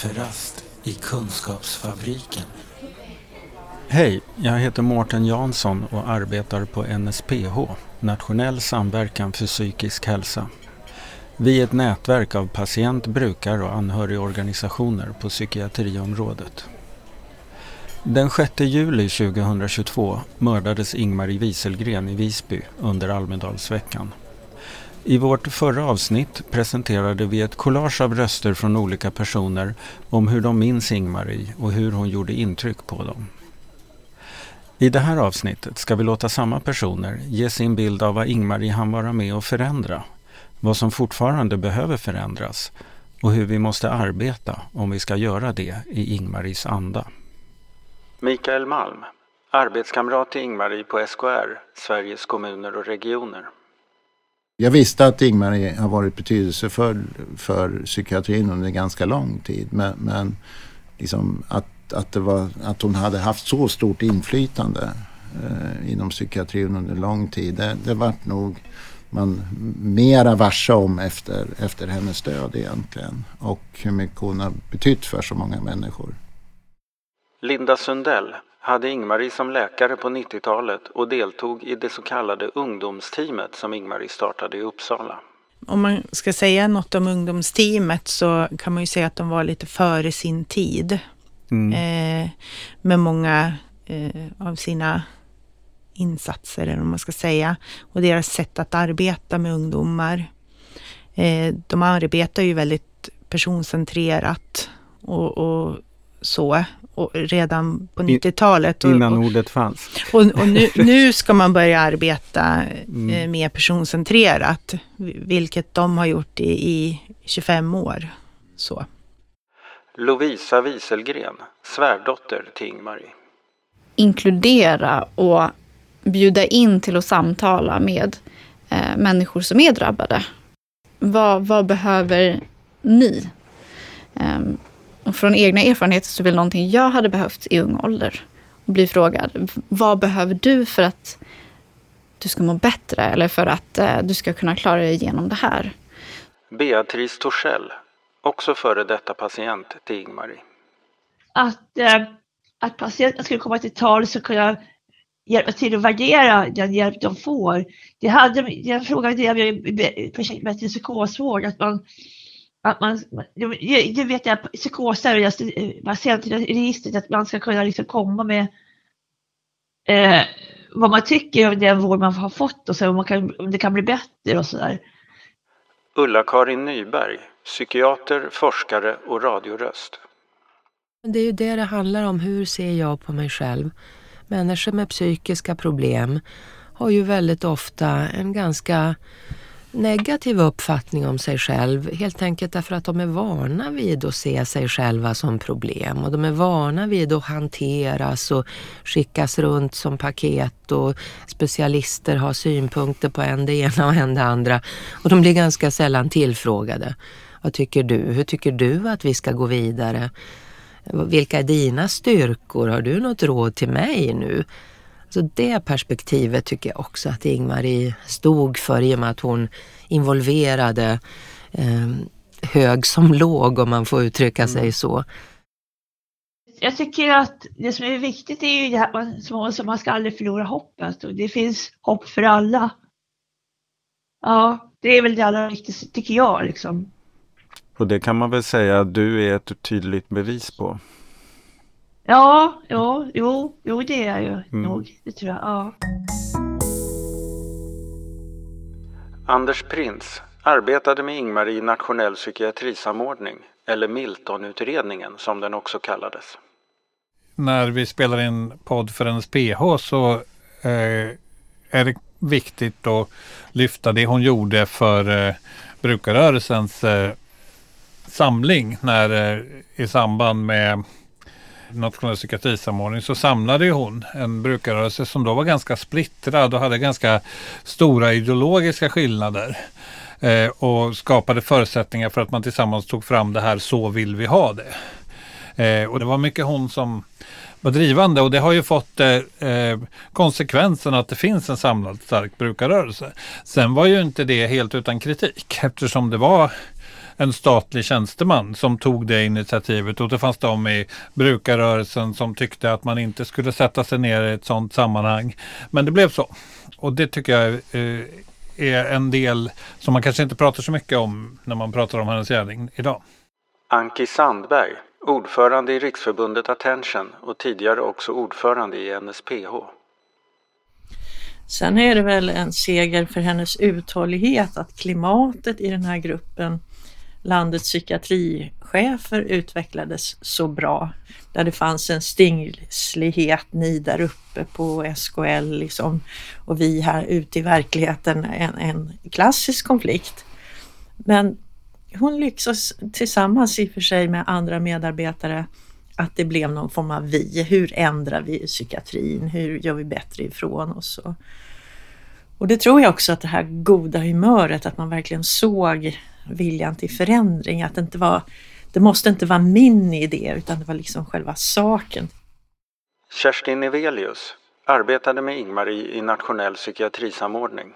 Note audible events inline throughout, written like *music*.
Kafferast i Kunskapsfabriken. Hej, jag heter Mårten Jansson och arbetar på NSPH, Nationell samverkan för psykisk hälsa. Vi är ett nätverk av patient-, brukar och anhörigorganisationer på psykiatriområdet. Den 6 juli 2022 mördades Ingmarie Wieselgren i Visby under Almedalsveckan. I vårt förra avsnitt presenterade vi ett collage av röster från olika personer om hur de minns Ingmarie och hur hon gjorde intryck på dem. I det här avsnittet ska vi låta samma personer ge sin bild av vad Ingmarie hann vara med och förändra, vad som fortfarande behöver förändras och hur vi måste arbeta om vi ska göra det i Ingmaries anda. Mikael Malm, arbetskamrat till Ingmarie på SKR, Sveriges kommuner och regioner. Jag visste att Ingmar har varit betydelsefull för psykiatrin under ganska lång tid. Men, men liksom att, att, det var, att hon hade haft så stort inflytande eh, inom psykiatrin under lång tid. Det, det vart nog man mera varse om efter, efter hennes död egentligen. Och hur mycket hon har betytt för så många människor. Linda Sundell hade Ingmarie som läkare på 90-talet och deltog i det så kallade ungdomsteamet som Ingmarie startade i Uppsala. Om man ska säga något om ungdomsteamet så kan man ju säga att de var lite före sin tid. Mm. Eh, med många eh, av sina insatser, eller vad man ska säga. Och deras sätt att arbeta med ungdomar. Eh, de arbetar ju väldigt personcentrerat och, och så och redan på 90-talet. Innan och, ordet fanns. Och, och nu, nu, ska man börja arbeta mm. Eh, mer personcentrerat, vilket de har gjort i, i 25 år. Så. Lovisa Wieselgren, svärdotter till Ingmarie. Inkludera och bjuda in till att samtala med eh, människor som är drabbade. Vad, vad behöver ni? Um, och från egna erfarenheter så är det någonting jag hade behövt i ung ålder. Och bli frågad, vad behöver du för att du ska må bättre eller för att eh, du ska kunna klara dig igenom det här? Beatrice Torssell, också före detta patient till Ingmarie. Att, eh, att patienten skulle komma till tal och kunna hjälpa till att värdera den hjälp de får. Det hade, den frågan drev jag i projektet med psykosvård, att man att man, det vet jag, psykoser och just patientregistret, att man ska kunna liksom komma med eh, vad man tycker om den vård man har fått och så, om, man kan, om det kan bli bättre och sådär. Ulla-Karin Nyberg, psykiater, forskare och radioröst. Det är ju det det handlar om. Hur ser jag på mig själv? Människor med psykiska problem har ju väldigt ofta en ganska negativ uppfattning om sig själv helt enkelt därför att de är vana vid att se sig själva som problem och de är vana vid att hanteras och skickas runt som paket och specialister har synpunkter på en det ena och en det andra och de blir ganska sällan tillfrågade. Vad tycker du? Hur tycker du att vi ska gå vidare? Vilka är dina styrkor? Har du något råd till mig nu? Så det perspektivet tycker jag också att Ingmarie stod för i och med att hon involverade eh, hög som *laughs* låg om man får uttrycka mm. sig så. Jag tycker att det som är viktigt är ju det här man, som man ska aldrig förlora hoppet och det finns hopp för alla. Ja, det är väl det allra viktigaste tycker jag liksom. Och det kan man väl säga att du är ett tydligt bevis på. Ja, jo, jo, jo det är jag ju mm. nog. Det tror jag. Ja. Anders Prins arbetade med Ingmarie i nationell psykiatrisamordning, eller Miltonutredningen som den också kallades. När vi spelar in podd för NSPH så eh, är det viktigt att lyfta det hon gjorde för eh, brukarrörelsens eh, samling när, eh, i samband med nationell psykiatrisamordning så samlade hon en brukarrörelse som då var ganska splittrad och hade ganska stora ideologiska skillnader. Eh, och skapade förutsättningar för att man tillsammans tog fram det här Så vill vi ha det. Eh, och det var mycket hon som var drivande och det har ju fått eh, eh konsekvensen att det finns en samlad stark brukarrörelse. Sen var ju inte det helt utan kritik eftersom det var en statlig tjänsteman som tog det initiativet och det fanns de i brukarrörelsen som tyckte att man inte skulle sätta sig ner i ett sådant sammanhang. Men det blev så. Och det tycker jag eh, är en del som man kanske inte pratar så mycket om när man pratar om hennes gärning idag. Anki Sandberg, ordförande i Riksförbundet Attention och tidigare också ordförande i NSPH. Sen är det väl en seger för hennes uthållighet att klimatet i den här gruppen, landets psykiatrichefer, utvecklades så bra. Där det fanns en stingslighet, ni där uppe på SKL liksom, och vi här ute i verkligheten, en, en klassisk konflikt. Men hon lyckades tillsammans i och för sig med andra medarbetare att det blev någon form av vi. Hur ändrar vi psykiatrin? Hur gör vi bättre ifrån oss? Och, och det tror jag också att det här goda humöret, att man verkligen såg viljan till förändring, att det inte var, det måste inte vara min idé utan det var liksom själva saken. Kerstin Nevelius arbetade med Ingmarie i nationell psykiatrisamordning.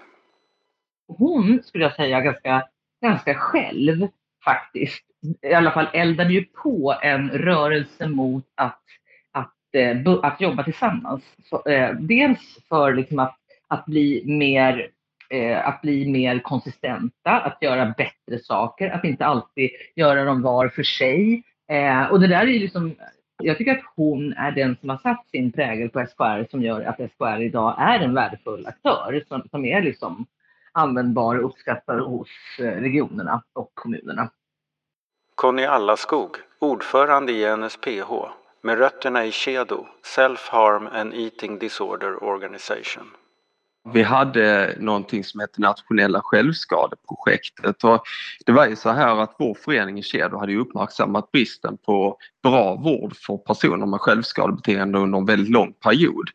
Hon skulle jag säga ganska, ganska själv faktiskt i alla fall eldade ju på en rörelse mot att, att, eh, att jobba tillsammans. Så, eh, dels för liksom att, att, bli mer, eh, att bli mer konsistenta, att göra bättre saker, att inte alltid göra dem var för sig. Eh, och det där är liksom, jag tycker att hon är den som har satt sin prägel på SKR som gör att SKR idag är en värdefull aktör som, som är liksom användbar och uppskattad hos eh, regionerna och kommunerna. Conny Allaskog, ordförande i NSPH med rötterna i Kedo, Self-Harm and Eating Disorder Organization. Vi hade någonting som hette Nationella självskadeprojektet och det var ju så här att vår förening i Kedo hade uppmärksammat bristen på bra vård för personer med självskadebeteende under en väldigt lång period.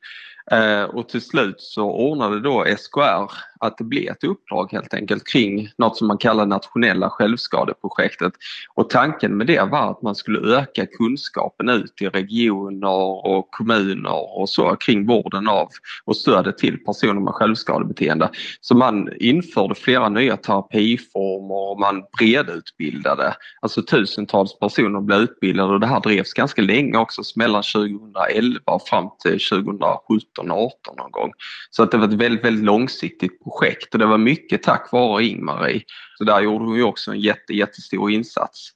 Eh, och till slut så ordnade då SKR att det blev ett uppdrag helt enkelt kring något som man kallar nationella självskadeprojektet. Och tanken med det var att man skulle öka kunskapen ut i regioner och kommuner och så kring vården av och stödet till personer med självskadebeteende. Så man införde flera nya terapiformer och man bredutbildade. Alltså tusentals personer blev utbildade och det här drevs ganska länge också, mellan 2011 och fram till 2017-18 någon gång. Så att det var ett väldigt, väldigt långsiktigt projekt och det var mycket tack vare Ingmarie. Så där gjorde hon ju också en jätte, jättestor insats.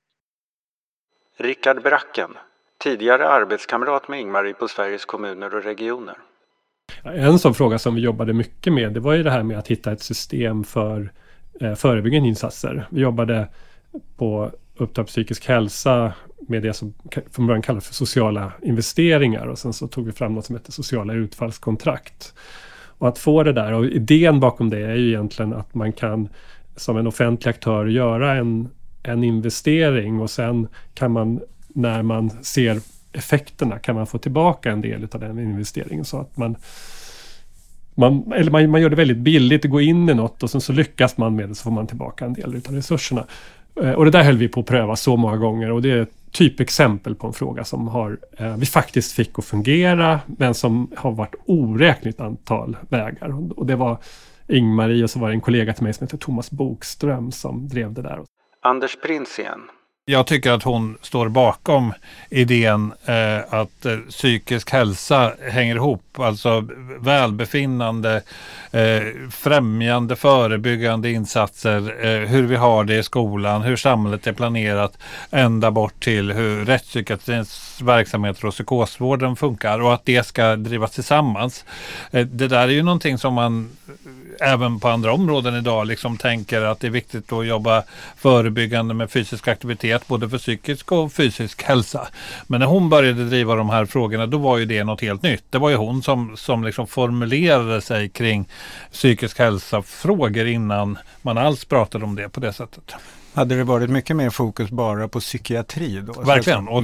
Rickard Bracken, tidigare arbetskamrat med Ingmarie på Sveriges kommuner och regioner. En sån fråga som vi jobbade mycket med det var ju det här med att hitta ett system för eh, förebyggande insatser. Vi jobbade på Uppdrag psykisk hälsa med det som från början kallas för sociala investeringar och sen så tog vi fram något som heter sociala utfallskontrakt. Och att få det där och idén bakom det är ju egentligen att man kan som en offentlig aktör göra en, en investering och sen kan man när man ser effekterna kan man få tillbaka en del av den investeringen så att man man, eller man, man gör det väldigt billigt att gå in i något och sen så lyckas man med det så får man tillbaka en del av resurserna. Eh, och det där höll vi på att pröva så många gånger och det är ett typexempel på en fråga som har, eh, vi faktiskt fick att fungera men som har varit oräkneligt antal vägar. Och det var Ingmarie och så var det en kollega till mig som heter Thomas Bokström som drev det där. Anders Prins igen. Jag tycker att hon står bakom idén eh, att eh, psykisk hälsa hänger ihop. Alltså välbefinnande, eh, främjande, förebyggande insatser. Eh, hur vi har det i skolan, hur samhället är planerat. Ända bort till hur rättspsykiatrins verksamheter och psykosvården funkar. Och att det ska drivas tillsammans. Eh, det där är ju någonting som man även på andra områden idag liksom tänker att det är viktigt att jobba förebyggande med fysisk aktivitet både för psykisk och fysisk hälsa. Men när hon började driva de här frågorna då var ju det något helt nytt. Det var ju hon som, som liksom formulerade sig kring psykisk hälsa-frågor innan man alls pratade om det på det sättet. Hade det varit mycket mer fokus bara på psykiatri då? Verkligen. Och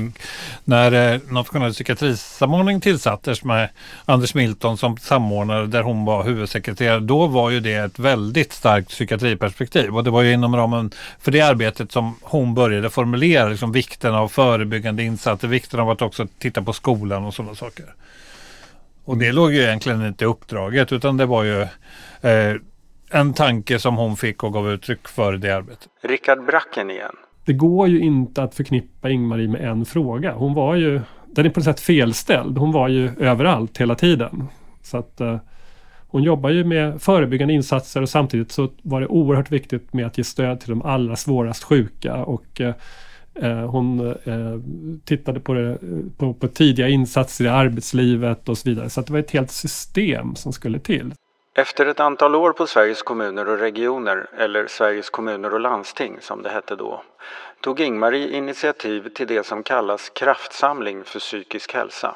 när eh, Nationell psykiatrisamordning tillsattes med Anders Milton som samordnare där hon var huvudsekreterare, då var ju det ett väldigt starkt psykiatriperspektiv. Och det var ju inom ramen för det arbetet som hon började formulera liksom vikten av förebyggande insatser, vikten av att också titta på skolan och sådana saker. Och det låg ju egentligen inte i uppdraget utan det var ju eh, en tanke som hon fick och gav uttryck för det arbetet. Rickard Bracken igen. det går ju inte att förknippa Ingmarie med en fråga. Hon var ju, den är på något sätt felställd. Hon var ju överallt hela tiden. Så att eh, hon jobbar ju med förebyggande insatser och samtidigt så var det oerhört viktigt med att ge stöd till de allra svårast sjuka och eh, eh hon eh, tittade på, det, på, på, tidiga insatser i arbetslivet och så vidare. Så det var ett helt system som skulle till. Efter ett antal år på Sveriges kommuner och regioner, eller Sveriges kommuner och landsting som det hette då, tog Ingmarie initiativ till det som kallas kraftsamling för psykisk hälsa.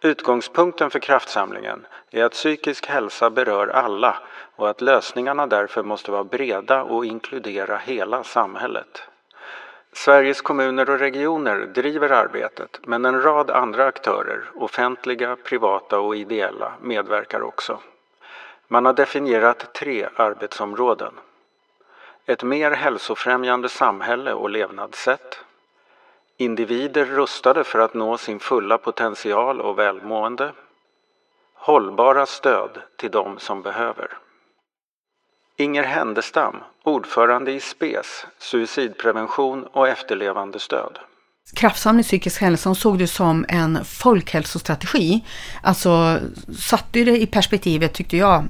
Utgångspunkten för kraftsamlingen är att psykisk hälsa berör alla och att lösningarna därför måste vara breda och inkludera hela samhället. Sveriges kommuner och regioner driver arbetet men en rad andra aktörer, offentliga, privata och ideella, medverkar också. Man har definierat tre arbetsområden. Ett mer hälsofrämjande samhälle och levnadssätt. Individer rustade för att nå sin fulla potential och välmående. Hållbara stöd till de som behöver. Inger Händestam, ordförande i SPES, suicidprevention och efterlevandestöd. Kraftsamling psykisk hälsa såg det som en folkhälsostrategi. Alltså satte det i perspektivet, tyckte jag,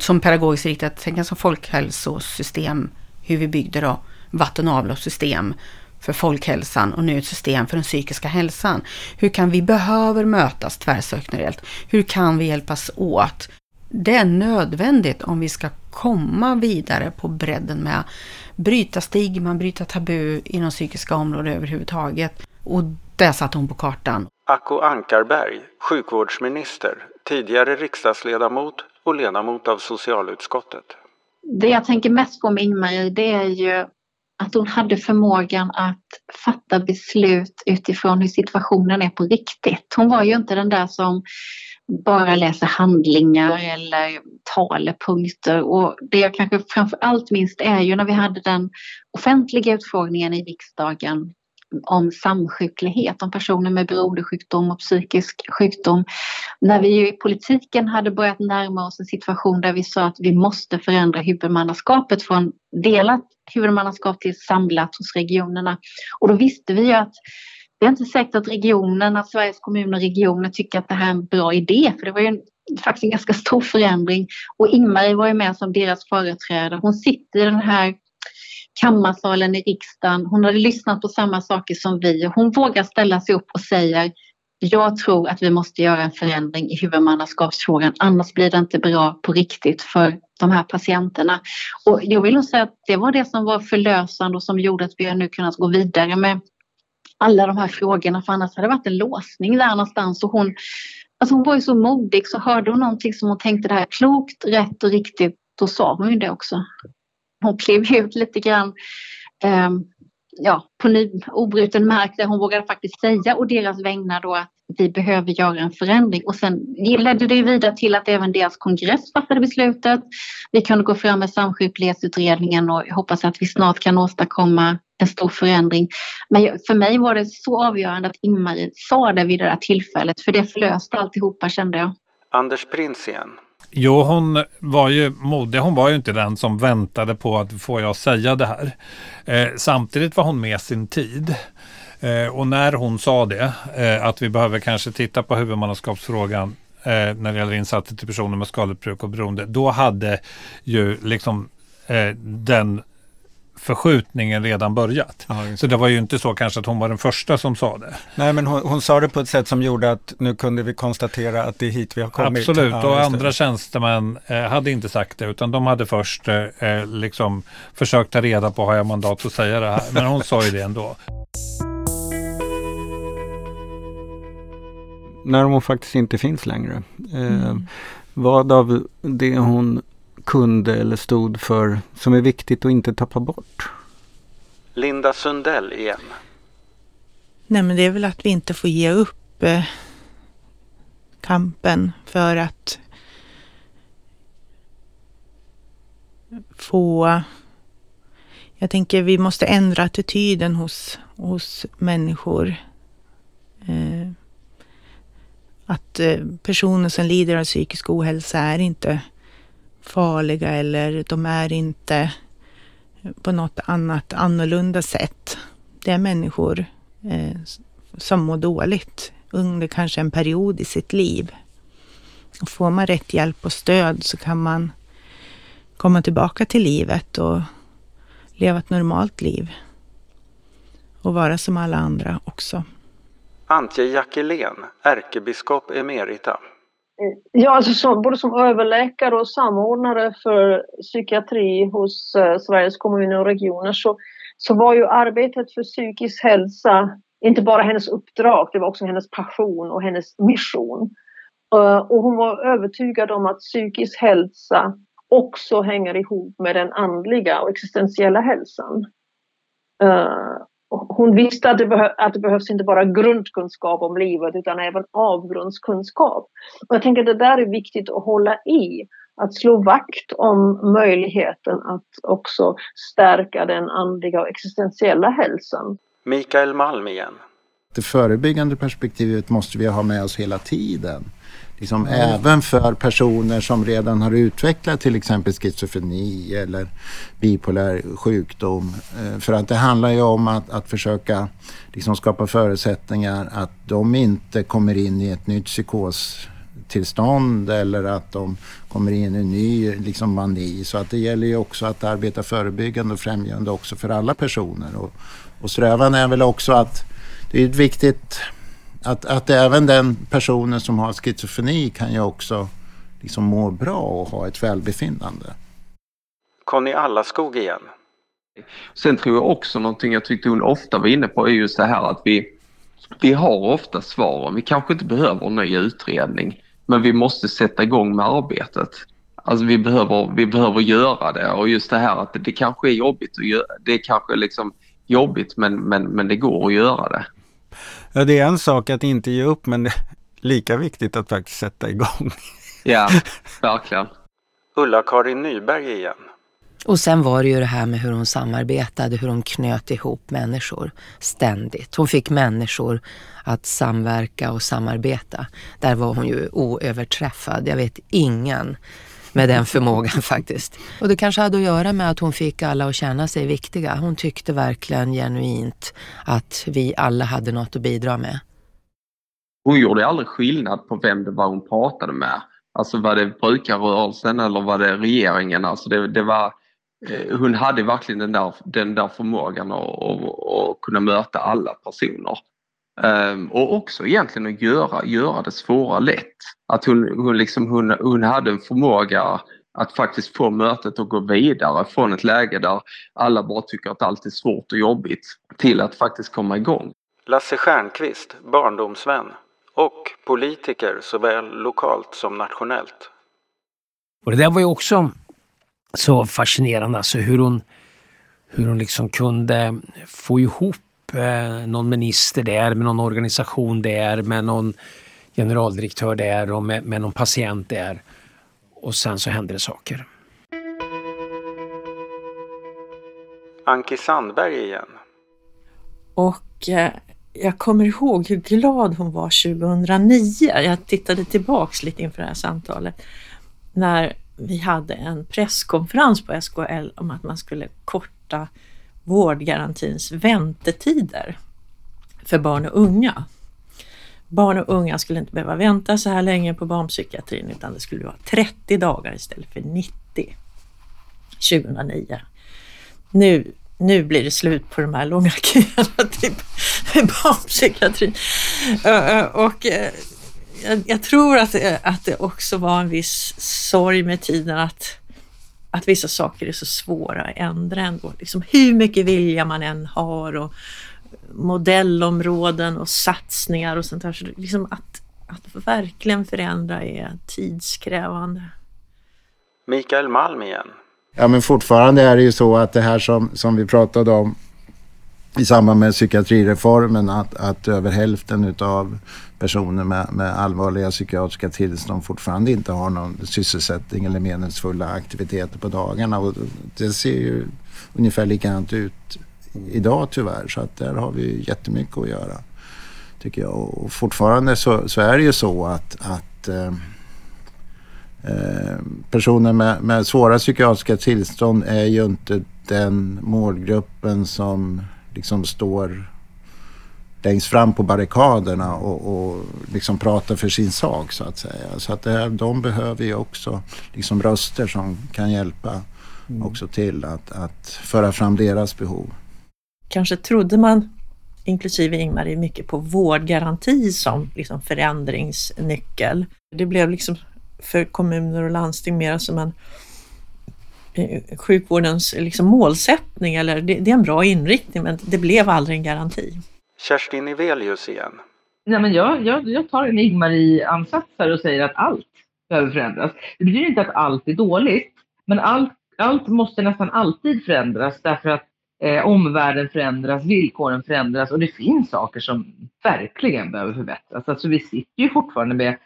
som pedagogiskt riktat, tänka som folkhälsosystem, hur vi byggde då vatten och avloppssystem för folkhälsan och nu ett system för den psykiska hälsan. Hur kan vi behöver mötas tvärsektoriellt? Hur kan vi hjälpas åt? Det är nödvändigt om vi ska komma vidare på bredden med bryta stigman, bryta tabu inom psykiska områden överhuvudtaget. Och det satte hon på kartan. Acko Ankarberg, sjukvårdsminister, tidigare riksdagsledamot och ledamot av socialutskottet. Det jag tänker mest på med Ingmarie det är ju att hon hade förmågan att fatta beslut utifrån hur situationen är på riktigt. Hon var ju inte den där som bara läser handlingar eller talepunkter. Och det jag kanske framför allt minns är ju när vi hade den offentliga utfrågningen i riksdagen om samsjuklighet, om personer med beroendesjukdom och psykisk sjukdom. När vi ju i politiken hade börjat närma oss en situation där vi sa att vi måste förändra huvudmannaskapet från delat huvudmannaskap till samlat hos regionerna. Och då visste vi ju att det är inte säkert att regionerna, Sveriges kommuner och regioner tycker att det här är en bra idé, för det var ju en, faktiskt en ganska stor förändring. Och Ingmarie var ju med som deras företrädare. Hon sitter i den här kammarsalen i riksdagen. Hon hade lyssnat på samma saker som vi. Hon vågar ställa sig upp och säger jag tror att vi måste göra en förändring i huvudmannaskapsfrågan, annars blir det inte bra på riktigt för de här patienterna. Och jag vill nog säga att det var det som var förlösande och som gjorde att vi nu kunnat gå vidare med alla de här frågorna, för annars hade det varit en låsning där någonstans. Och hon, alltså hon var ju så modig, så hörde hon någonting som hon tänkte det här klokt, rätt och riktigt, då sa hon ju det också. Hon klev ut lite grann eh, ja, på ny, obruten mark där hon vågade faktiskt säga och deras vägnar då att vi behöver göra en förändring. Och sen ledde det vidare till att även deras kongress fattade beslutet. Vi kunde gå fram med samsjuklighetsutredningen och hoppas att vi snart kan åstadkomma en stor förändring. Men för mig var det så avgörande att Ingmarie sa det vid det där tillfället, för det förlöste alltihopa kände jag. Anders Prins igen. Jo, hon var ju modig. Hon var ju inte den som väntade på att får jag säga det här. Eh, samtidigt var hon med sin tid. Eh, och när hon sa det, eh, att vi behöver kanske titta på huvudmannaskapsfrågan eh, när det gäller insatser till personer med skadligt bruk och beroende, då hade ju liksom eh, den förskjutningen redan börjat. Ja, så det var ju inte så kanske att hon var den första som sa det. Nej, men hon, hon, sa det på ett sätt som gjorde att nu kunde vi konstatera att det är hit vi har kommit. Absolut, ja, och andra tjänstemän eh, hade inte sagt det utan de hade först eh, eh, liksom försökt ta reda på har jag mandat att säga det här. Men hon sa ju det ändå. När hon faktiskt inte finns längre. Eh, mm. Vad av det hon kunde eller stod för som är viktigt att inte tappa bort? Linda Sundell igen. Nej men det är väl att vi inte får ge upp eh, kampen för att få jag tänker vi måste ändra attityden hos, hos människor. Eh, att eh, personer som lider av psykisk ohälsa är inte farliga eller de är inte på något annat annorlunda sätt. Det är människor eh, som mår dåligt under kanske en period i sitt liv. Och får man rätt hjälp och stöd så kan man komma tillbaka till livet och leva ett normalt liv. Och vara som alla andra också. Antje Jackelén, ärkebiskop emerita. Ja, alltså som, både som överläkare och samordnare för psykiatri hos eh, Sveriges kommuner och regioner så, så var ju arbetet för psykisk hälsa inte bara hennes uppdrag, det var också hennes passion och hennes mission. Uh, och hon var övertygad om att psykisk hälsa också hänger ihop med den andliga och existentiella hälsan. Uh, hon visste att det, behö att det behövs inte bara grundkunskap om livet utan även avgrundskunskap. Och jag tänker att det där är viktigt att hålla i. Att slå vakt om möjligheten att också stärka den andliga och existentiella hälsan. Mikael Malm igen. Det förebyggande perspektivet måste vi ha med oss hela tiden. Liksom mm. Även för personer som redan har utvecklat till exempel schizofreni eller bipolär sjukdom. Eh, för att det handlar ju om att, att försöka liksom skapa förutsättningar att de inte kommer in i ett nytt psykostillstånd eller att de kommer in i en ny liksom, mani. Så att det gäller ju också att arbeta förebyggande och främjande också för alla personer. Och, och strävan är väl också att det är viktigt att, att även den personen som har schizofreni kan ju också liksom må bra och ha ett välbefinnande. Conny Allaskog igen. Sen tror jag också någonting jag tyckte hon ofta var inne på är just det här att vi, vi har ofta svaren. Vi kanske inte behöver en ny utredning men vi måste sätta igång med arbetet. Alltså vi behöver, vi behöver göra det och just det här att det, det kanske är jobbigt att göra. Det är kanske liksom jobbigt men, men, men det går att göra det. Ja, det är en sak att inte ge upp men det är lika viktigt att faktiskt sätta igång. Ja, *laughs* verkligen. Ulla-Karin Nyberg igen. Och sen var det ju det här med hur hon samarbetade, hur hon knöt ihop människor ständigt. Hon fick människor att samverka och samarbeta. Där var hon ju oöverträffad. Jag vet ingen med den förmågan *laughs* faktiskt. Och det kanske hade att göra med att hon fick alla att känna sig viktiga. Hon tyckte verkligen genuint att vi alla hade något att bidra med. Hon gjorde aldrig skillnad på vem det var hon pratade med. Alltså var det brukarrörelsen eller var det regeringen? Alltså det, det var, eh, hon hade verkligen den där, den där förmågan att, att, att kunna möta alla personer. Um, och också egentligen att göra, göra det svåra lätt. Att hon, hon, liksom, hon, hon hade en förmåga att faktiskt få mötet att gå vidare från ett läge där alla bara tycker att allt är svårt och jobbigt till att faktiskt komma igång. Lasse Stjernqvist, barndomsvän och politiker såväl lokalt som nationellt. Och det där var ju också så fascinerande, alltså hur hon, hur hon liksom kunde få ihop eh, någon minister där, med någon organisation där, med någon generaldirektör där och med, med någon patient där. Och sen så händer det saker. Anki Sandberg igen. Och eh, jag kommer ihåg hur glad hon var 2009. Jag tittade tillbaks lite inför det här samtalet. När vi hade en presskonferens på SKL om att man skulle korta vårdgarantins väntetider för barn och unga. Barn och unga skulle inte behöva vänta så här länge på barnpsykiatrin utan det skulle vara 30 dagar istället för 90 2009. Nu, nu blir det slut på de här långa *laughs* köerna till barnpsykiatrin. Och eh, jag, tror att, att det också var en viss sorg med tiden att att vissa saker är så svåra att ändra ändå. Liksom hur mycket vilja man än har och modellområden och satsningar och sånt där. Så liksom att, att verkligen förändra är tidskrävande. Mikael Malm igen. Ja men fortfarande är det ju så att det här som, som vi pratade om i samband med psykiatrireformen att, att över hälften utav personer med, med allvarliga psykiatriska tillstånd fortfarande inte har någon sysselsättning eller meningsfulla aktiviteter på dagarna. Och det ser ju ungefär likadant ut idag tyvärr så att där har vi jättemycket att göra. Tycker jag. Och fortfarande så, så är det ju så att, att eh, eh, personer med, med svåra psykiatriska tillstånd är ju inte den målgruppen som liksom står längst fram på barrikaderna och, och liksom pratar för sin sak så att säga. Så att det, de behöver ju också liksom röster som kan hjälpa mm. också till att, att föra fram deras behov. Kanske trodde man, inklusive Ingmarie, mycket på vårdgaranti som liksom förändringsnyckel. Det blev liksom för kommuner och landsting mer som en sjukvårdens liksom målsättning eller det, det, är en bra inriktning men det blev aldrig en garanti. Kerstin Nivelius igen. Nej, men jag, jag, jag tar en Ingmarie-ansats här och säger att allt behöver förändras. Det betyder inte att allt är dåligt, men allt, allt måste nästan alltid förändras därför att eh, omvärlden förändras, villkoren förändras och det finns saker som verkligen behöver förbättras. Alltså vi sitter ju fortfarande med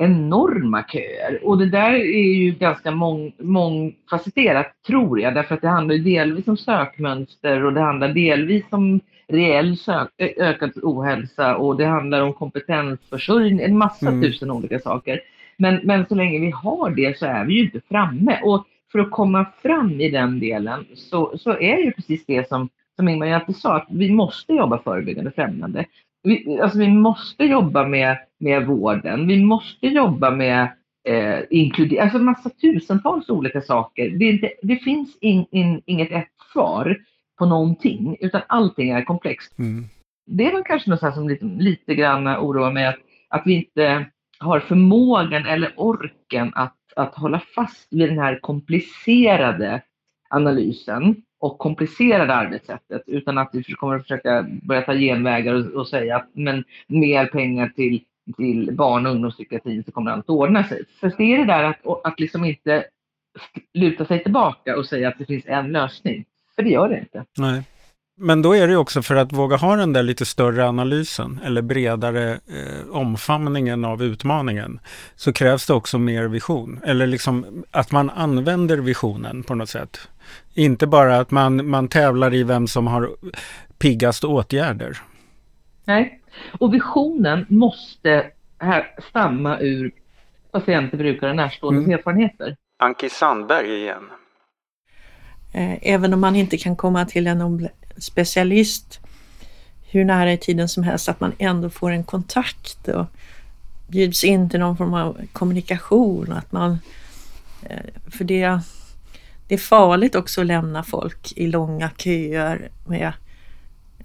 enorma köer. Och det där är ju ganska mång, mångfacetterat tror jag, därför att det handlar delvis om sökmönster och det handlar delvis om reell sök, ökad ohälsa och det handlar om kompetensförsörjning, en massa mm. tusen olika saker. Men, men så länge vi har det så är vi ju inte framme. Och för att komma fram i den delen så, så är ju precis det som, som Ingmar alltid sa, att vi måste jobba förebyggande främjande vi, alltså vi måste jobba med, med vården, vi måste jobba med eh, inkludera, alltså massa tusentals olika saker. Det, inte, det finns in, in, inget ett svar på någonting, utan allting är komplext. Mm. Det är väl kanske något som lite, lite grann oroar mig, att, att vi inte har förmågan eller orken att, att hålla fast vid den här komplicerade analysen och komplicerade arbetssättet utan att vi kommer att försöka börja ta genvägar och, och säga att men mer pengar till, till barn och ungdomspsykiatrin så kommer allt att ordna sig. För det är det där att, att liksom inte luta sig tillbaka och säga att det finns en lösning. För det gör det inte. Nej. Men då är det också för att våga ha den där lite större analysen eller bredare eh, omfamningen av utmaningen så krävs det också mer vision. Eller liksom att man använder visionen på något sätt. Inte bara att man, man tävlar i vem som har piggast åtgärder. Nej, och visionen måste här stamma ur patienter, brukare, närstående mm. erfarenheter. Anki Sandberg igen. Eh, även om man inte kan komma till en specialist hur nära i tiden som helst, att man ändå får en kontakt och bjuds in till någon form av kommunikation. Att man, eh, för det, det är farligt också att lämna folk i långa köer med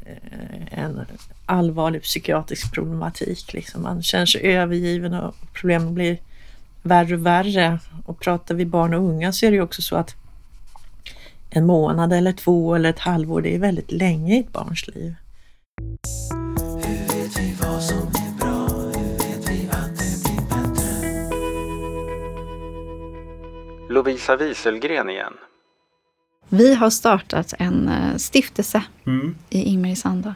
eh, en allvarlig psykiatrisk problematik. Liksom. Man känner sig övergiven och problemen blir värre och värre. Och pratar vi barn och unga så är det ju också så att en månad eller två eller ett halvår, det är väldigt länge i ett barns liv. Lovisa Wieselgren igen. Vi har startat en eh, stiftelse mm. i Ingmaries anda.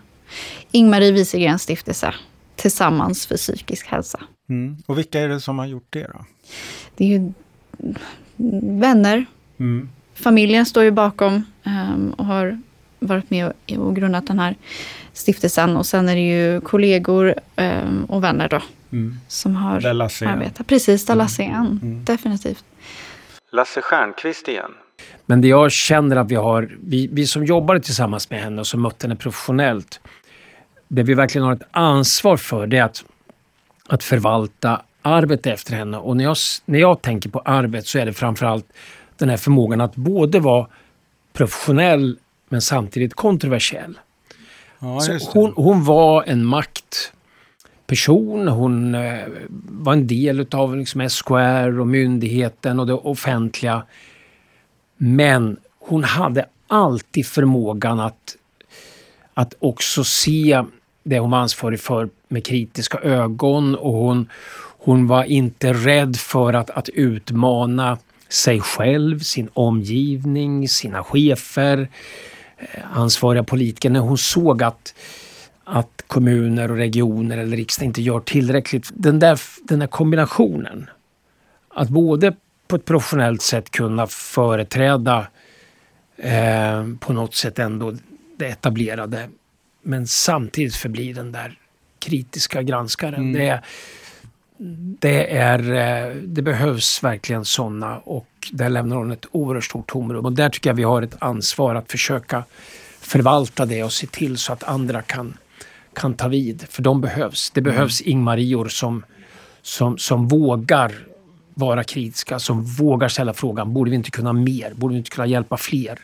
Ingmarie Wieselgrens stiftelse Tillsammans för psykisk hälsa. Mm. Och vilka är det som har gjort det då? Det är ju vänner, mm. Familjen står ju bakom um, och har varit med och, grundat den här stiftelsen. Och sen är det ju kollegor um, och vänner då. Mm. Som har arbetat. Precis, där Lasse mm. igen. Mm. Definitivt. Lasse Stjernqvist igen. Men det jag känner att vi har, vi, vi som jobbade tillsammans med henne och som mött henne professionellt. Det vi verkligen har ett ansvar för det är att, att förvalta arvet efter henne. Och när jag, när jag tänker på arvet så är det framförallt den här förmågan att både vara professionell men samtidigt kontroversiell. Ja, hon, hon, var en maktperson, hon eh, var en del av liksom SKR och myndigheten och det offentliga. Men hon hade alltid förmågan att, att också se det hon var ansvarig för med kritiska ögon och hon, hon var inte rädd för att, att utmana sig själv, sin omgivning, sina chefer, eh, ansvariga politiker när hon såg att, att kommuner och regioner eller riksdag inte gör tillräckligt. Den där, den där kombinationen, att både på ett professionellt sätt kunna företräda eh, på något sätt ändå det etablerade men samtidigt förbli den där kritiska granskaren. Mm. Det, det, är, eh, det behövs verkligen sådana och där lämnar hon ett oerhört stort tomrum. Och där tycker jag vi har ett ansvar att försöka förvalta det och se till så att andra kan, kan ta vid. För de behövs. Det behövs mm. Ingmarior som, som, som vågar vara kritiska, som vågar ställa frågan, borde vi inte kunna mer? Borde vi inte kunna hjälpa fler?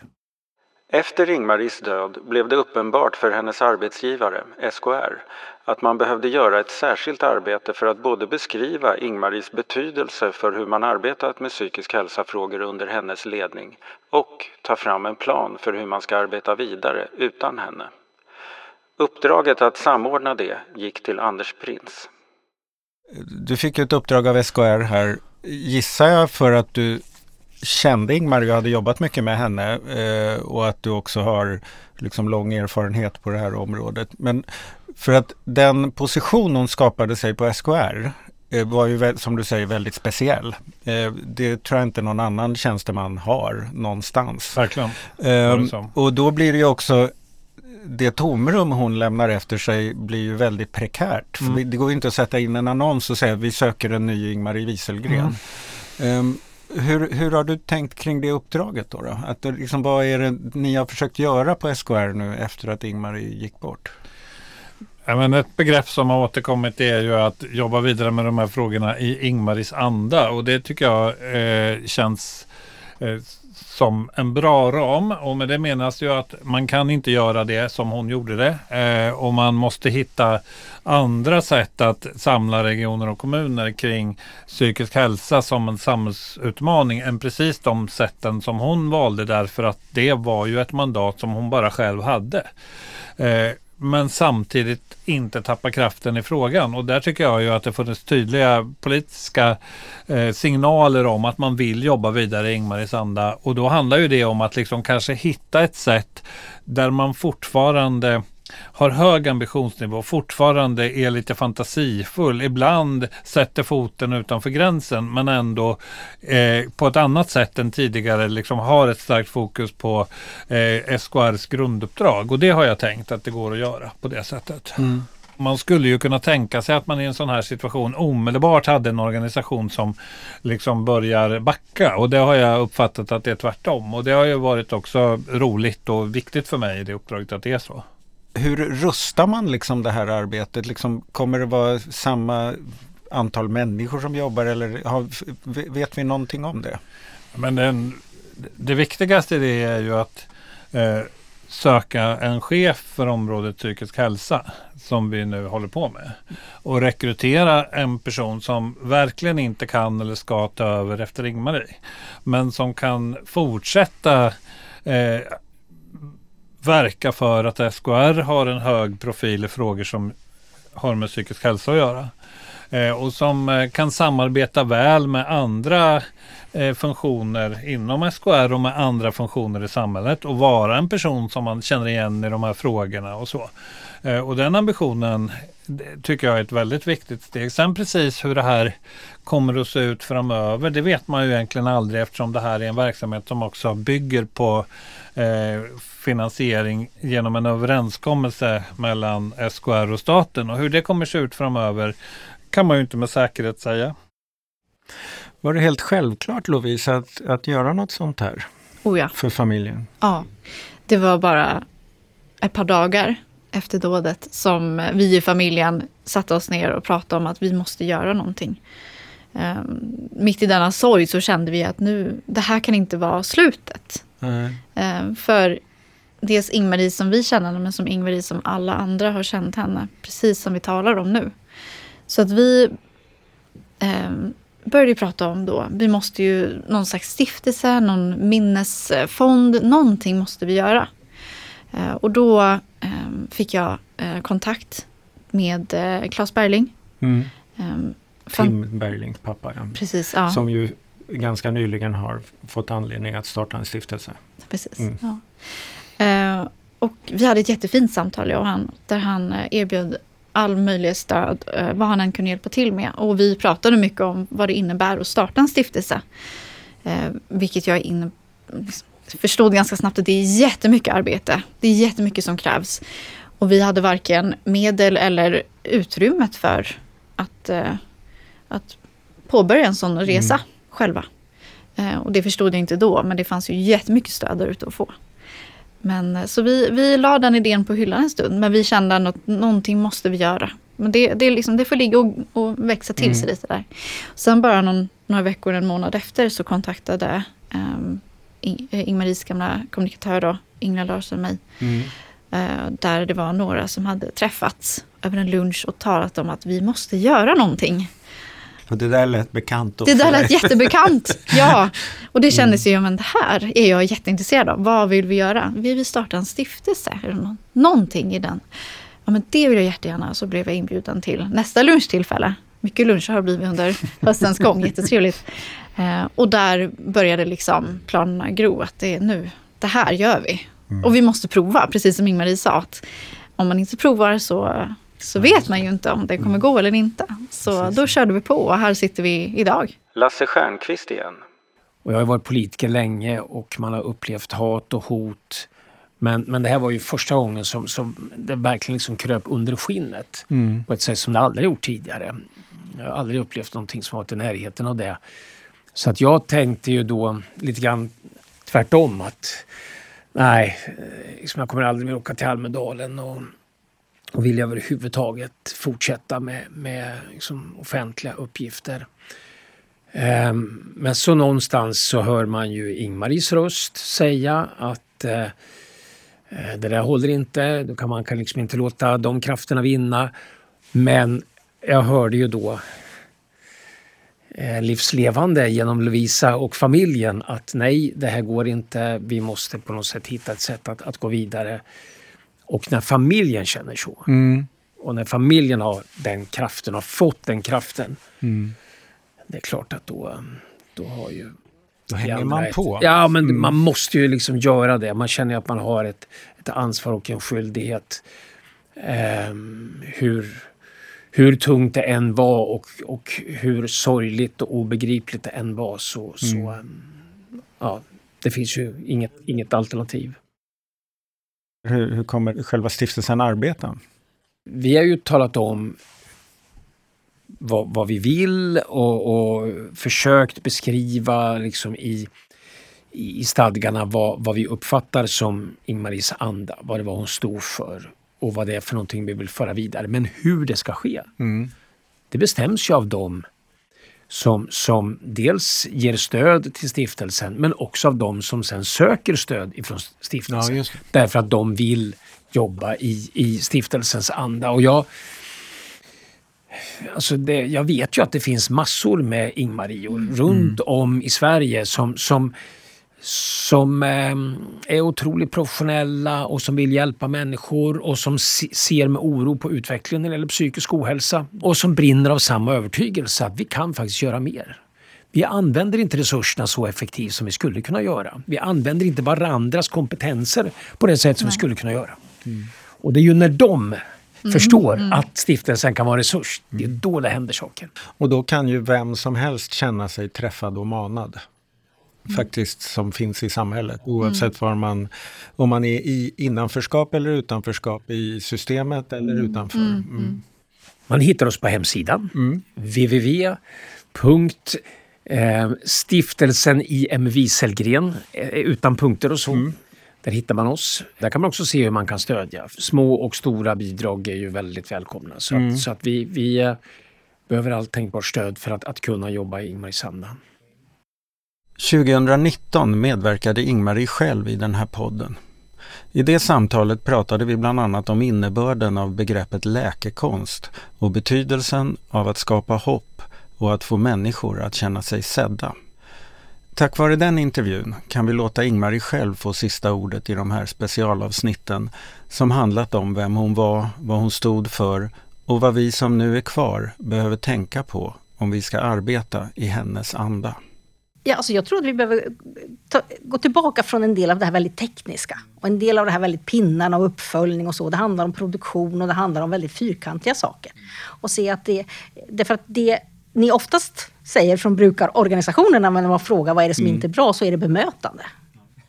Efter Ingmaris död blev det uppenbart för hennes arbetsgivare, SKR, att man behövde göra ett särskilt arbete för att både beskriva Ingmaris betydelse för hur man arbetat med psykisk hälsa-frågor under hennes ledning och ta fram en plan för hur man ska arbeta vidare utan henne. Uppdraget att samordna det gick till Anders Prins. Du fick ett uppdrag av SKR här, gissar jag för att du kände Ingmar och hade jobbat mycket med henne eh, och att du också har liksom lång erfarenhet på det här området. Men för att den position hon skapade sig på SKR eh, var ju som du säger väldigt speciell. Eh, det tror jag inte någon annan tjänsteman har någonstans. Verkligen. Eh, och då blir det ju också det tomrum hon lämnar efter sig blir ju väldigt prekärt. Mm. För det går ju inte att sätta in en annons och säga att vi söker en ny Ingmarie Wieselgren. Mm. Um, hur, hur har du tänkt kring det uppdraget då? då? Att, liksom, vad är det ni har försökt göra på SKR nu efter att Ingmarie gick bort? Ja, men ett begrepp som har återkommit är ju att jobba vidare med de här frågorna i Ingmaris anda. Och det tycker jag eh, känns eh, som en bra ram. Och med det menas ju att man kan inte göra det som hon gjorde det. Eh, och man måste hitta andra sätt att samla regioner och kommuner kring psykisk hälsa som en samhällsutmaning än precis de sätten som hon valde. Därför att det var ju ett mandat som hon bara själv hade. Eh, men samtidigt inte tappa kraften i frågan. Och där tycker jag ju att det funnits tydliga politiska eh, signaler om att man vill jobba vidare i Ingmaris anda. Och då handlar ju det om att liksom kanske hitta ett sätt där man fortfarande har hög ambitionsnivå, fortfarande är lite fantasifull, ibland sätter foten utanför gränsen men ändå eh, på ett annat sätt än tidigare liksom har ett starkt fokus på eh, SKRs grunduppdrag. Och det har jag tänkt att det går att göra på det sättet. Mm. Man skulle ju kunna tänka sig att man i en sån här situation omedelbart hade en organisation som liksom börjar backa och det har jag uppfattat att det är tvärtom och det har ju varit också roligt och viktigt för mig i det uppdraget att det är så hur rustar man liksom det här arbetet? Liksom, kommer det vara samma antal människor som jobbar eller har, vet vi någonting om det? Men den, det viktigaste det är ju att eh, söka en chef för området psykisk hälsa som vi nu håller på med. Och rekrytera en person som verkligen inte kan eller ska ta över efter Ingmarie. Men som kan fortsätta eh, verka för att SKR har en hög profil i frågor som har med psykisk hälsa att göra. Eh, och som eh, kan samarbeta väl med andra eh, funktioner inom SKR och med andra funktioner i samhället och vara en person som man känner igen i de här frågorna och så. Eh, och den ambitionen tycker jag är ett väldigt viktigt steg. Sen precis hur det här kommer att se ut framöver, det vet man ju egentligen aldrig eftersom det här är en verksamhet som också bygger på eh, finansiering genom en överenskommelse mellan SKR och staten. Och hur det kommer se ut framöver kan man ju inte med säkerhet säga. Var det helt självklart Lovisa att, att göra något sånt här? Oh ja. För familjen? Ja, det var bara ett par dagar efter dådet som vi i familjen satte oss ner och pratade om att vi måste göra någonting. Um, mitt i denna sorg så kände vi att nu, det här kan inte vara slutet. Mm. Um, för dels Ingmarie som vi känner henne, men som Ingmarie som alla andra har känt henne. Precis som vi talar om nu. Så att vi um, började prata om då, vi måste ju någon slags stiftelse, någon minnesfond, någonting måste vi göra. Uh, och då Ehm, fick jag eh, kontakt med eh, Claes Berling. Mm. Ehm, Tim Berlings pappa, ja. Precis, ja. Som ju ganska nyligen har fått anledning att starta en stiftelse. Precis, mm. ja. Uh, och vi hade ett jättefint samtal, jag och han, där han erbjöd all möjlig stöd, uh, vad han än kunde hjälpa till med. Och vi pratade mycket om vad det innebär att starta en stiftelse. Uh, vilket jag in, förstod ganska snabbt att det är jättemycket arbete. Det är jättemycket som krävs. Och vi hade varken medel eller utrymmet för att, eh, att påbörja en sån resa Mm. själva. Eh, och det förstod jag inte då, men det fanns ju jättemycket stöd där ute att få. Men, eh, så vi, vi la den idén på hyllan en stund, men vi kände att någonting måste vi göra. Men det, det, liksom, det får ligga och, och växa till Mm. sig lite där. Sen bara någon, några veckor, en månad efter så kontaktade um, Ingmaries gamla kommunikatör då, Ingela Larsson mig. Mm. Eh, där det var några som hade träffats över en lunch och talat om att vi måste göra någonting. Och det där lät bekant. Det där lät jättebekant. *laughs* Ja, och det kändes ju, ja, men det här är jag jätteintresserad av. Vad vill vi göra? Vi vill starta en stiftelse. Eller någonting i den. Ja, men det vill jag jättegärna. Så blev jag inbjuden till nästa lunchtillfälle. Mycket luncher har det blivit under höstens gång. Jättetrevligt. Eh, och där började liksom planerna gro. Att det är nu, det här gör vi. Och vi måste prova, precis som Ingmarie sa. Att om man inte provar så, så vet man ju inte om det kommer gå eller inte. Så då körde vi på och här sitter vi idag. Lasse Stjernkvist igen. Och jag har varit politiker länge och man har upplevt hat och hot. Men, men det här var ju första gången som, som det verkligen liksom kröp under skinnet. Mm. På ett sätt som det aldrig gjort tidigare. Jag har aldrig upplevt någonting som varit i närheten av det. Så att jag tänkte ju då lite grann tvärtom att nej, liksom jag kommer aldrig mer åka till Almedalen och, och vill överhuvudtaget fortsätta med, med liksom offentliga uppgifter. Um, Men så någonstans så hör man ju Ingmaris röst säga att uh, det där håller inte, då kan man kan liksom inte låta de krafterna vinna. Men jag hörde ju då livslevande genom Lovisa och familjen att nej, det här går inte. Vi måste på något sätt hitta ett sätt att, att gå vidare. Och när familjen känner så Mm. och när familjen har den kraften, har fått den kraften, Mm. det är klart att då, då har ju... Då hänger man ett- på. Ja, men Mm. man måste ju liksom göra det. Man känner att man har ett, ett ansvar och en skyldighet. Ehm, hur, hur tungt det än var och, och hur sorgligt och obegripligt det än var så, så Mm. ehm, ja, det finns ju inget, inget alternativ. Hur, hur kommer själva stiftelsen arbeta? Vi har ju talat om vad, vad vi vill och, och försökt beskriva liksom i, i i stadgarna vad, vad vi uppfattar som Ingmaris anda, vad det var hon stod för och vad det är för någonting vi vill föra vidare. Men hur det ska ske, Mm. det bestäms ju av dem som, som dels ger stöd till stiftelsen men också av dem som sen söker stöd ifrån stiftelsen. Ja. Därför att de vill jobba i, i stiftelsens anda. Och jag, alltså det, jag vet ju att det finns massor med Ingmarior runt om i Sverige som, som, som eh, är otroligt professionella och som vill hjälpa människor och som se, ser med oro på utvecklingen när det gäller psykisk ohälsa och som brinner av samma övertygelse att vi kan faktiskt göra mer. Vi använder inte resurserna så effektivt som vi skulle kunna göra. Vi använder inte varandras kompetenser på det sätt som vi skulle kunna göra. Och det är ju när de förstår att stiftelsen kan vara en resurs, det är då det händer saker. Och då kan ju vem som helst känna sig träffad och manad. Faktiskt som finns i samhället. Oavsett var man, om man är i innanförskap eller utanförskap i systemet eller utanför. Mm. Man hittar oss på hemsidan www. Eh, stiftelsen IM Wieselgren eh, utan punkter och så. Där hittar man oss. Där kan man också se hur man kan stödja. Små och stora bidrag är ju väldigt välkomna. Så Mm. att, så att vi, vi eh, behöver allt tänkbart stöd för att, att kunna jobba i Ingmaris anda. 2019 medverkade Ingmarie själv i den här podden. I det samtalet pratade vi bland annat om innebörden av begreppet läkekonst och betydelsen av att skapa hopp och att få människor att känna sig sedda. Tack vare den intervjun kan vi låta Ingmarie själv få sista ordet i de här specialavsnitten som handlat om vem hon var, vad hon stod för och vad vi som nu är kvar behöver tänka på om vi ska arbeta i hennes anda. Ja, alltså jag tror att vi behöver ta, gå tillbaka från en del av det här väldigt tekniska. Och en del av det här väldigt pinnarna och uppföljning och så. Det handlar om produktion och det handlar om väldigt fyrkantiga saker. Och se att det, därför att det ni oftast säger från brukarorganisationerna när man frågar vad är det som Mm. inte är bra, så är det bemötande.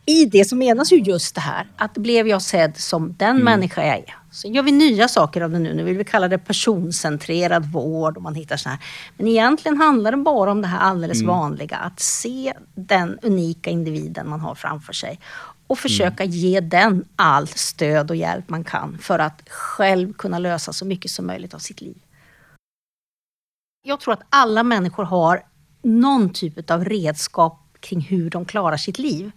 I det så menas ju just det här att blev jag sedd som den Mm. människa jag är, Sen gör vi nya saker av det nu. Nu vill vi kalla det personcentrerad vård och man hittar så här. Men egentligen handlar det bara om det här alldeles Mm. vanliga. Att se den unika individen man har framför sig och försöka ge den all stöd och hjälp man kan för att själv kunna lösa så mycket som möjligt av sitt liv. Jag tror att alla människor har någon typ av redskap kring hur de klarar sitt liv.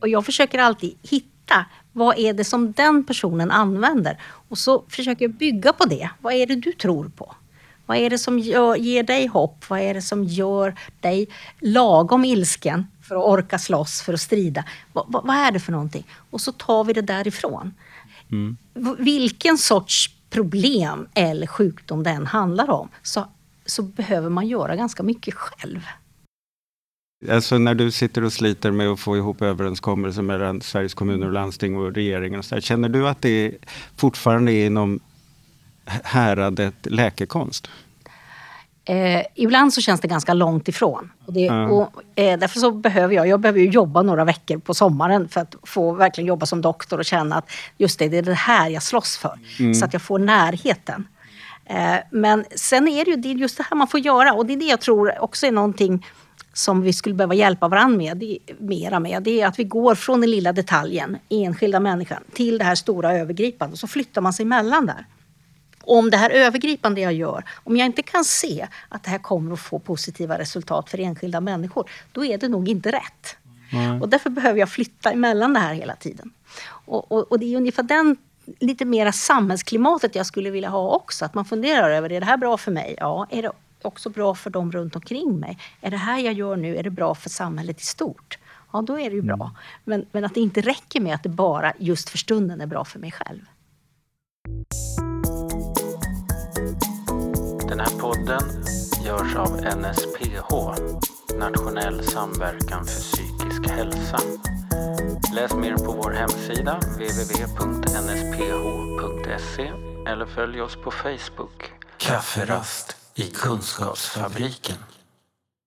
Och jag försöker alltid hitta vad är det som den personen använder? Och så försöker jag bygga på det. Vad är det du tror på? Vad är det som gör, ger dig hopp? Vad är det som gör dig lagom ilsken för att orka slåss, för att strida? Vad, vad, vad är det för någonting? Och så tar vi det därifrån. Mm. Vilken sorts problem eller sjukdom den handlar om så, så behöver man göra ganska mycket själv. Alltså när du sitter och sliter med att få ihop överenskommelser mellan Sveriges kommuner och landsting och regeringen. Och så där, känner du att det fortfarande är inom häradet läkekonst? Eh, ibland så känns det ganska långt ifrån. Och det, Ja. och, eh, därför så behöver jag, jag behöver jobba några veckor på sommaren för att få verkligen jobba som doktor och känna att just det, det är det här jag slåss för. Mm. Så att jag får närheten. Eh, men sen är det ju det är just det här man får göra och det är det jag tror också är någonting som vi skulle behöva hjälpa varandra med, det, mera med. Det är att vi går från den lilla detaljen, enskilda människan, till det här stora övergripande. Så flyttar man sig emellan där. Om det här övergripande jag gör, om jag inte kan se att det här kommer att få positiva resultat för enskilda människor, då är det nog inte rätt. Och därför behöver jag flytta emellan det här hela tiden. Och, och, och det är ungefär den lite mera samhällsklimatet jag skulle vilja ha också. Att man funderar över, är det här bra för mig? Ja. Är det också bra för de runt omkring mig? Är det här jag gör nu, är det bra för samhället i stort? Ja, då är det ju bra. Men, men att det inte räcker med att det bara just för stunden är bra för mig själv. Den här podden görs av NSPH, Nationell samverkan för psykisk hälsa. Läs mer på vår hemsida www.nsph.se eller följ oss på Facebook. Kafferast i Kunskapsfabriken.